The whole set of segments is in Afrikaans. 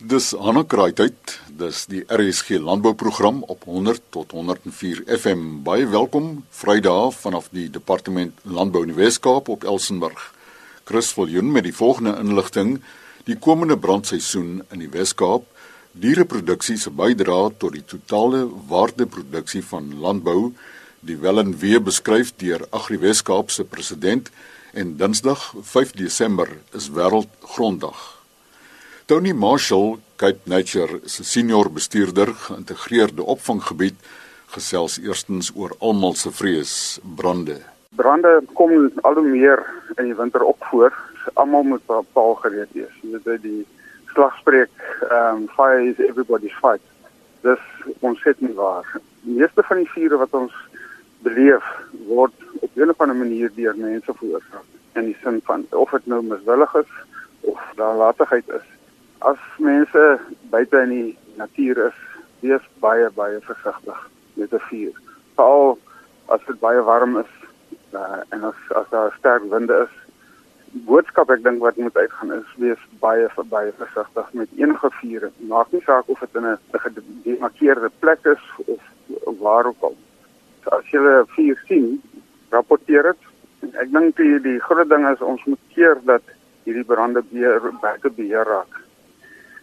Dis Anakraitheid, dis die RSG landbouprogram op 100 tot 104 FM. Baie welkom Vrydag vanaf die Departement Landbou in die Wes-Kaap op Elsenburg. Chris Viljoen met die volgende inligting: Die komende brandseisoen in die Wes-Kaap, diereproduksie se bydrae tot die totale waardeproduksie van landbou, die wel en wee beskryf deur Agri Wes-Kaap se president en Dinsdag 5 Desember is Wêreldgronddag. Tony Marshall, Cape Nature se senior bestuurder geïntegreerde opvanggebied, gesels eerstens oor almal se vrees brande. Brande kom al hoe meer in die winter op voor. Almal moet bepaal gereed wees. Jy weet die slagspreuk, um fire is everybody's fight. Dis nie waar. Die meeste van die vure wat ons beleef word op 'n of ander manier deur mense veroorsaak. In die sin van of dit nou miswillig is of nalatigheid is as mense buite in die natuur is, wees baie baie versigtig met 'n vuur. Veral as dit baie warm is uh, en as as daar sterk winde is. Boodskap ek dink wat moet uitgaan is wees baie baie versigtig met enige vuur. Maak nie saak of dit in 'n gedemarkeerde plek is of waar ook al. So as jy 'n vuur sien, rapporteer dit. Ek dink die die groot ding is ons moet keer dat hierdie brande beheer buite beheer raak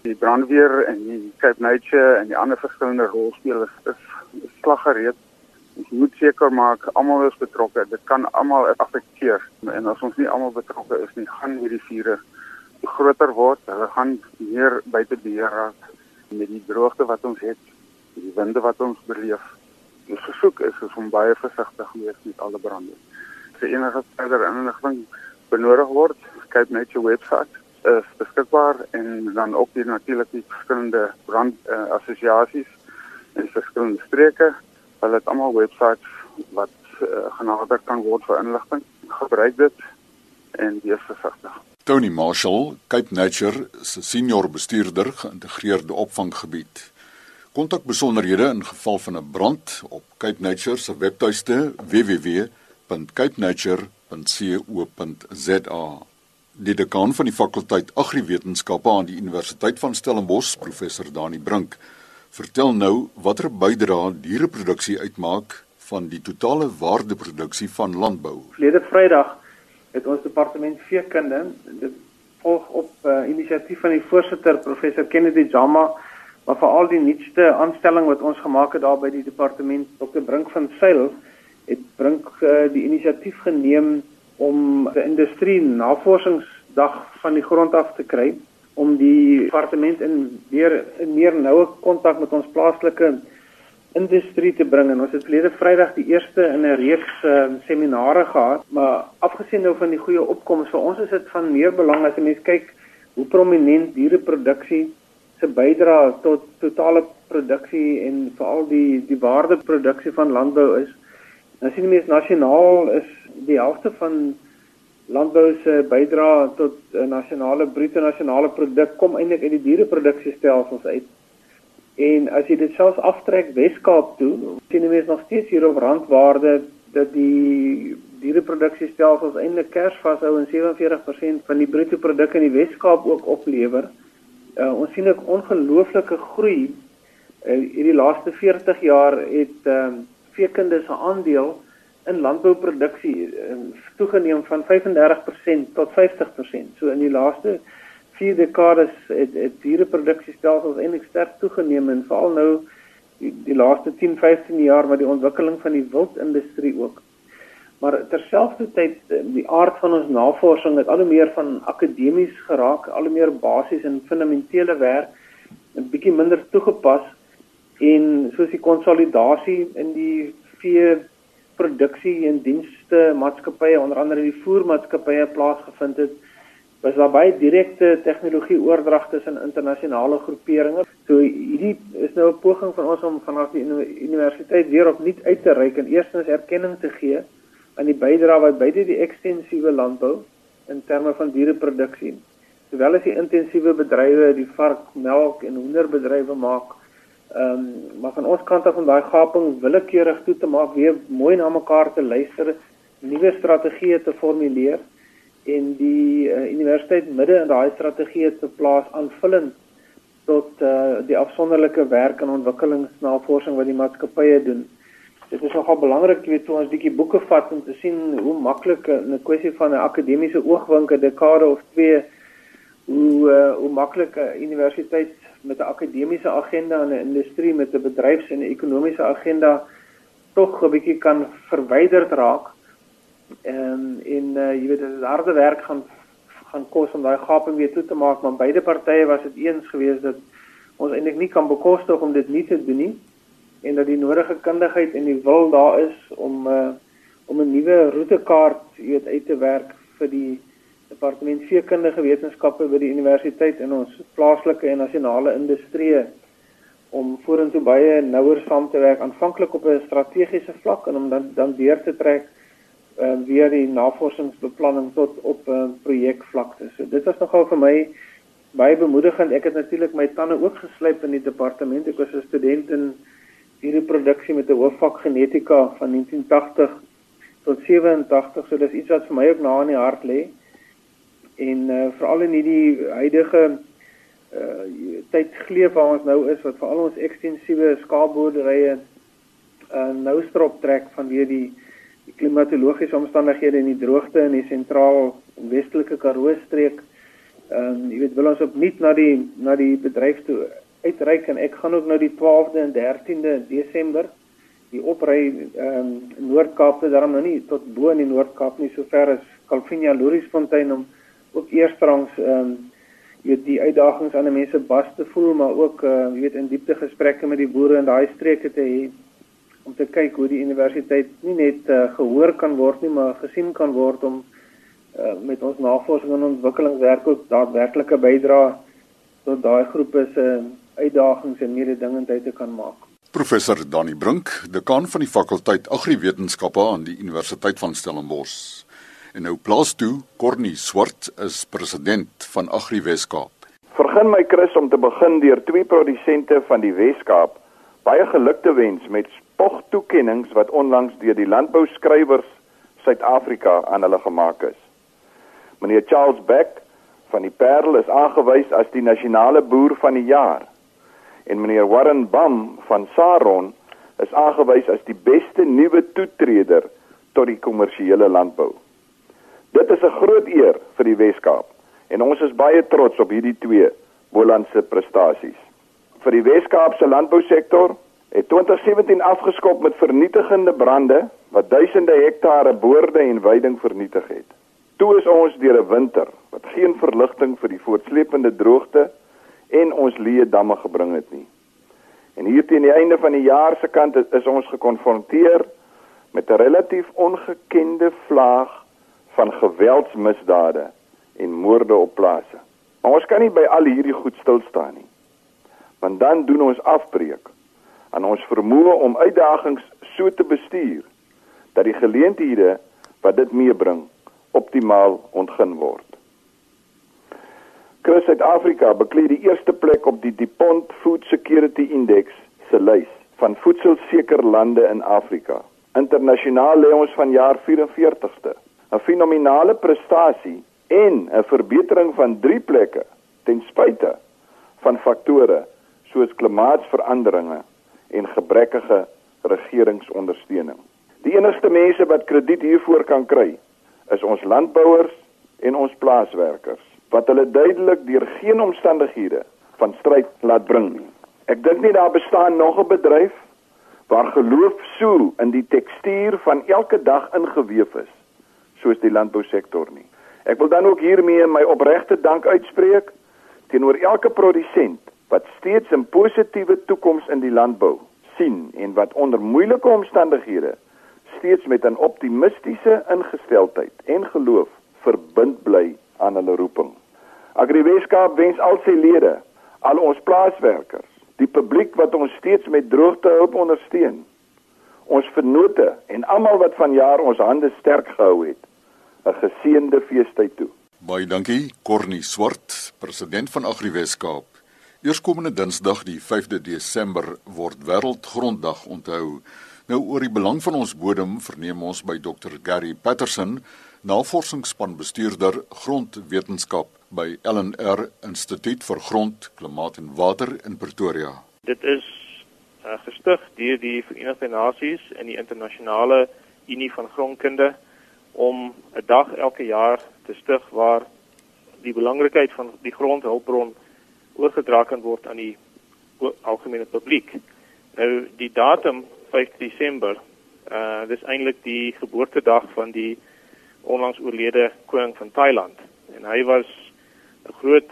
die brandweer en die Cape Nature en die ander verskillende rolspelers is, is slaggereed. Ons moet seker maak almal is betrokke. Dit kan almal affekteer en as ons nie almal betrokke is nie, gaan hierdie vure groter word. Hulle gaan meer buite beheer raak met die droogte wat ons het, die winde wat ons beleef. Ons versoek is, is om baie versigtig te wees met alle brande. As enige verder inligting benodig word, kyk net die webwerf is beskikbaar en dan ook die natuurlik die verskillende brand uh, assosiasies in verskillende streke. Hulle het almal webwerwe wat uh, genader kan word vir inligting. Gebruik dit en wees versigtig. Tony Marshall, Cape Nature se senior bestuurder geïntegreerde opvanggebied. Kontak besonderhede in geval van 'n brand op Cape Nature se webtuiste www.capenature.co.za. Die dekaan van die fakulteit Agriwetenskappe aan die Universiteit van Stellenbosch, professor Dani Brink, vertel nou watter bydrae diereproduksie uitmaak van die totale waardeproduksie van landbou. Verlede Vrydag het ons departement veekunde dit volg op uh, inisiatief van die voorsitter professor Kennedy Jama maar veral die nuutste aanstelling wat ons gemaak het daar by die departement Dr Brink van Sail het Brink uh, die inisiatief geneem om die industrie navorsingsdag van die grond af te kry om die departement in weer in meer noue kontak met ons plaaslike industrie te bring en ons het verlede Vrydag die eerste in 'n reeks uh, seminare gehad maar afgesien nou van die goeie opkomste vir ons is dit van meer belang as 'n mens kyk hoe prominent diereproduksie se bydra tot totale produksie en veral die die waardeproduksie van landbou is. Nou sien jy mens nasionaal is die helfte van landbou se bydrae tot 'n nasionale bruto nasionale produk kom eintlik uit die diereproduksiestelsels uit. En as jy dit selfs aftrek Weskaap toe, sien jy mens nog steeds hier op randwaarde dat die diereproduksiestelsels eintlik kers vashou en 47% van die bruto produk in die Weskaap ook oplewer. Uh, ons sien 'n ongelooflike groei. Uh, hierdie laaste 40 jaar het ehm uh, veekunde se aandeel in landbouproduksie um, toegeneem van 35% tot 50%. So in die laaste 4 dekades het, het diereproduksiestelsels eintlik sterk toegeneem en veral nou die, die laaste 10, 15 jaar met die ontwikkeling van die wildindustrie ook. Maar terselfdertyd die aard van ons navorsing het al hoe meer van akademies geraak, al hoe meer basies en fundamentele werk 'n bietjie minder toegepas en soos die konsolidasie in die vee produksie en dienste maatskappye onder andere die voermaatskappye plaasgevind het was daar baie direkte tegnologie oordrag tussen internasionale groeperinge. So hierdie is nou 'n poging van ons om vanaf die universiteit weer opnuut uit te reik en eerstens erkenning te gee aan die bydrae wat beide die ekstensiewe landbou in terme van diereproduksie sowel as die intensiewe bedrywe, die vark, melk en hoenderbedrywe maak Ehm um, maar van ons kant af om daai gaping willekeurig toe te maak, weer mooi na mekaar te luister, nuwe strategieë te formuleer en die uh, universiteit midde in daai strategieë te plaas aanvullend tot uh, die afsonderlike werk en ontwikkelingsnavorsing wat die maatskappye doen. Dit is nogal belangrik weet toe ons bietjie boeke vat om te sien hoe maklik 'n kwessie van 'n akademiese oogwink 'n dekade of twee hoe uh, hoe maklik 'n universiteit met 'n akademiese agenda en 'n industrie met 'n bedryfs- en ekonomiese agenda tog 'n bietjie kan verwyderd raak. En in uh, jy weet dit is harde werk gaan gaan kos om daai gaping weer toe te maak, maar beide partye was dit eens geweest dat ons eintlik nie kan bekostig om dit nie te doen nie en dat die nodige kundigheid en die wil daar is om uh, om 'n nuwe roetekaart weet uit te werk vir die departement veekundige wetenskappe by die universiteit in ons plaaslike en nasionale industrie om vorentoe baie nouer saam te werk aanvanklik op 'n strategiese vlak en om dan dan deur te trek uh, via die navorsingsbeplanning tot op 'n uh, projekvlakte. So dit was nogal vir my baie bemoedigend. Ek het natuurlik my tande ook geslyp in die departement. Ek was 'n student in hierdie produksie met 'n hoofvak genetika van 1980 tot 87. So dis iets wat vir my ook na in die hart lê. En uh, veral in hierdie huidige uh tyd gleef waar ons nou is wat veral ons ekstensiewe skaapboerderye uh nou strop trek vanweë die die klimatologiese omstandighede en die droogte in die sentraal westelike Karoo streek. Ehm um, jy weet wil ons opnuut na die na die bedryf toe uitreik en ek gaan ook nou die 12de en 13de Desember die opry ehm um, Noord-Kaap te daarom nou nie tot bo in die Noord-Kaap nie sover as Calvinia Louriesfontein om ook eerstrangs ehm um, jy weet die uitdagings aan die mense bas te voel maar ook uh, jy weet in diepte gesprekke met die boere in daai streke te hê om te kyk hoe die universiteit nie net uh, gehoor kan word nie, maar gesien kan word om uh, met ons navorsing en ontwikkelingswerk ook daadwerklike bydrae tot daai groepe se uitdagings en mededingendheid te kan maak. Professor Dani Brink, dekaan van die fakulteit Agriwetenskappe aan die Universiteit van Stellenbosch. En nou plaas toe, Cornie Swart is president van Agriweskaap. Vergun my Chris om te begin deur twee produsente van die Weskaap baie geluk te wens met spogtoekennings wat onlangs deur die landbouskrywers Suid-Afrika aan hulle gemaak is. Meneer Charles Beck van die Parel is aangewys as die nasionale boer van die jaar en meneer Warren Bam van Saron is aangewys as die beste nuwe toetreder tot die kommersiële landbou. Dit is 'n groot eer vir die Wes-Kaap en ons is baie trots op hierdie twee Bolandse prestasies. Vir die Wes-Kaapse landbousektor het 2017 afgeskop met vernietigende brande wat duisende hektare boorde en weiding vernietig het. Toe is ons deur 'n winter wat geen verligting vir die voortsleepende droogte en ons leë damme gebring het nie. En hier teen die einde van die jaar se kant is ons gekonfronteer met 'n relatief ongekende vlaag van geweldsmisdade en moorde op plase. Maar ons kan nie by al hierdie goed stil staan nie. Want dan doen ons afbreek aan ons vermoë om uitdagings so te bestuur dat die geleenthede wat dit meebring optimaal ontgin word. Chris Suid-Afrika beklee die eerste plek op die DuPont Food Security Index se lys van voedselseker lande in Afrika. Internasionaal lê ons van jaar 44ste, 'n fenominale prestasie en 'n verbetering van 3 plekke ten spyte van faktore soos klimaatsveranderinge en gebrekkige regeringsondersteuning. Die enigste mense wat krediet hiervoor kan kry, is ons landbouers en ons plaaswerkers wat hulle duidelik deur geen omstandighede van stryd laat bring nie. Ek dink nie daar bestaan nog 'n bedryf waar geloof so in die tekstuur van elke dag ingeweef is soos die landbousektor nie. Ek wil dan ook hiermee my opregte dank uitspreek teenoor elke produsent wat steeds 'n positiewe toekoms in die landbou sien en wat onder moeilike omstandighede steeds met 'n optimistiese ingesteldheid en geloof verbind bly aan hulle roeping. AgriWeskaap wens al sy lede, al ons plaaswerkers, die publiek wat ons steeds met droogte hulp ondersteun, ons vennote en almal wat vanjaar ons hande sterk gehou het, 'n geseënde feestyd toe. Baie dankie, Cornie Swart, president van AgriWeskaap. Eerskomende Dinsdag die 5de Desember word Wêreldgronddag onthou. Nou oor die belang van ons bodem verneem ons by Dr Gary Patterson, navorsingsspan bestuurder grondwetenskap by LNR Instituut vir Grond, Klimaat en Water in Pretoria. Dit is uh, gestig deur die Verenigde Nasies en die internasionale Unie van Grondkunde om 'n dag elke jaar te stig waar die belangrikheid van die grondhulpbron oorgedra kan word aan die algemene publiek. Nou die datum 5 Desember, uh dis eintlik die geboortedag van die onlangs oorlede koning van Thailand en hy was 'n groot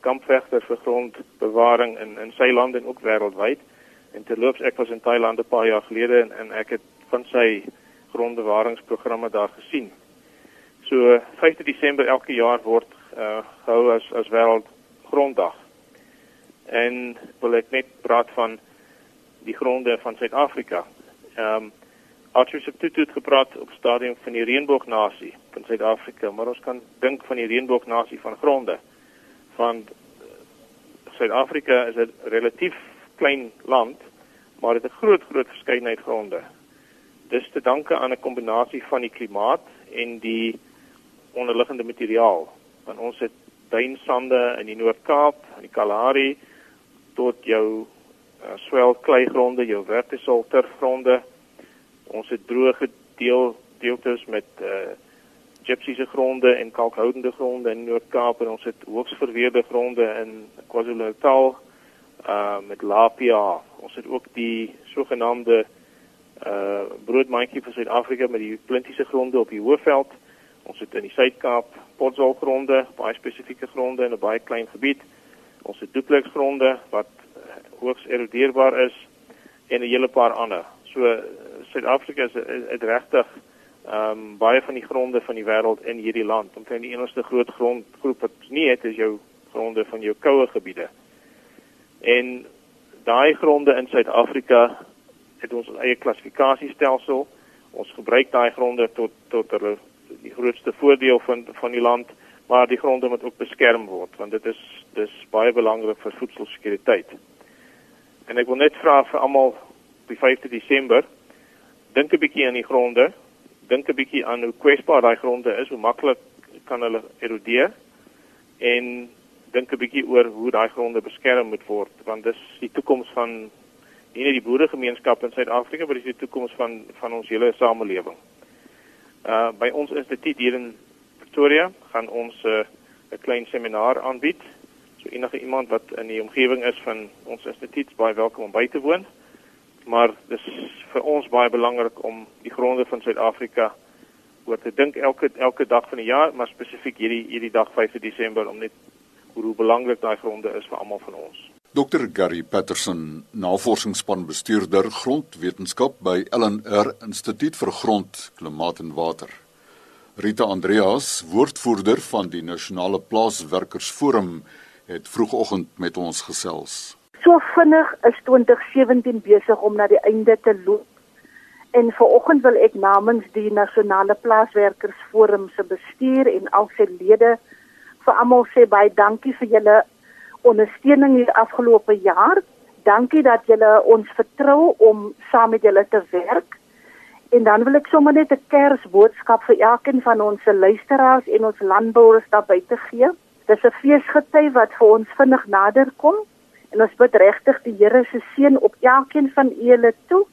kampvegter vir grondbewaring in in sy land en ook wêreldwyd. En terloops ek was in Thailand 'n paar jaar gelede en, en ek het van sy grondbewaringsprogramme daar gesien. So 5 Desember elke jaar word uh gehou as as wêreld gronddag. En wil ek net praat van die gronde van Suid-Afrika. Ehm um, Archbishop Tutu het gepraat op stadium van die reënboognasie van Suid-Afrika, maar ons kan dink van die reënboognasie van gronde. Van Suid-Afrika is 'n relatief klein land, maar dit het 'n groot groot verskeidenheid gronde. Dis te danke aan 'n kombinasie van die klimaat en die onderliggende materiaal. Want ons het duinsande in die Noord-Kaap, in die Kalahari tot jou uh, swel kleigronde, jou vertisol turfgronde ons het droë gedeel deeltes met uh gypsiese gronde en kalkhoudende gronde in Noord-Kaap en ons het hoogs verweerde gronde in KwaZulu-Natal uh met lapia. Ons het ook die sogenaamde uh broodmandjie vir Suid-Afrika met die plintiese gronde op die Hoëveld. Ons het in die Suid-Kaap potsol gronde, baie spesifieke gronde in 'n baie klein gebied. Ons het duplex gronde wat hoogs erodeerbaar is en 'n hele paar ander. So Suid-Afrika is dit regtig ehm um, baie van die gronde van die wêreld in hierdie land. Omtrent die enigste groot grondgroep wat nie het is jou gronde van jou koue gebiede. En daai gronde in Suid-Afrika het ons eie klassifikasiestelsel. Ons gebruik daai gronde tot tot hulle die grootste voordeel van van die land, maar die gronde moet ook beskerm word want dit is dis baie belangrik vir voedselsekuriteit. En ek wil net vra vir almal die 5de Desember dink 'n bietjie aan die gronde, dink 'n bietjie aan hoe kwesbaar daai gronde is, hoe maklik kan hulle erodeer en dink 'n bietjie oor hoe daai gronde beskerm moet word want dis die toekoms van nie net die boeregemeenskap in Suid-Afrika maar dis die toekoms van van ons hele samelewing. Uh by ons instituut hier in Pretoria gaan ons 'n uh, klein seminar aanbied. So enige iemand wat in die omgewing is van ons instituut baie welkom om by te woon maar dis vir ons baie belangrik om die gronde van Suid-Afrika oor te dink elke elke dag van die jaar, maar spesifiek hierdie hierdie dag 5 Desember om net hoe, hoe belangrik daai gronde is vir almal van ons. Dr Gary Patterson, navorsingsspan bestuurder grondwetenskap by LNR Instituut vir Grond, Klimaat en Water. Rita Andreas, woordvoerder van die Nasionale Plaaswerkersforum, het vroegoggend met ons gesels. So vinnig is 2017 besig om na die einde te loop. En vanoggend wil ek namens die Nasionale Plaaswerkersforum se bestuur en al sy lede vir almal sê baie dankie vir julle ondersteuning hier afgelope jaar. Dankie dat julle ons vertrou om saam met julle te werk. En dan wil ek sommer net 'n Kersboodskap vir elkeen van ons luisteraars en ons landbouers daar buite gee. Dis 'n feesgety wat vir ons vinnig nader kom. En ons bid regtig die Here se seën op elkeen van julle toe.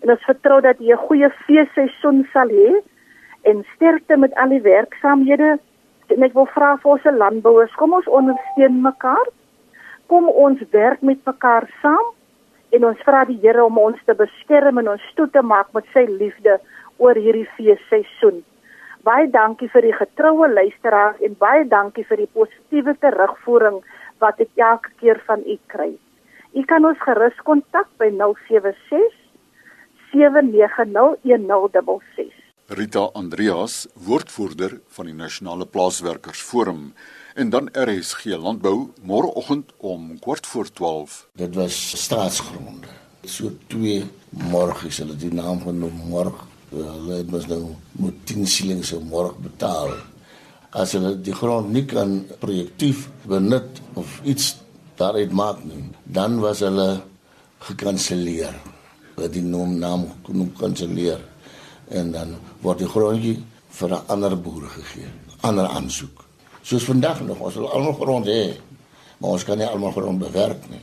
En ons vertrou dat jy 'n goeie feesseisoen sal hê en sterkte met al die werksaamhede. En ek wil vra vir ons landbouers, kom ons ondersteun mekaar. Kom ons werk met mekaar saam en ons vra die Here om ons te beskerm en ons toe te maak met sy liefde oor hierdie feesseisoen. Baie dankie vir die getroue luisteraars en baie dankie vir die positiewe terugvoering wat ek elke keer van u kry. U kan ons gerus kontak by 076 7901066. Rita Andreas, woordvoerder van die Nasionale Plaaswerkersforum en dan RSG Landbou môreoggend om kwart voor 12. Dit was staatsgronde. So twee môrgies, hulle die naam van môre. Hulle mos nou moet 10 shillings se môre betaal as hulle die grond nie kan projektief benut of iets daaruit maak nie, dan was hulle gekanselleer. Wat die noem naam kon kanselleer en dan word die grondjie vir 'n ander boer gegee, ander aansoek. Soos vandag nog, ons wil almal grond hê, maar ons kan nie almal grond bewerk nie.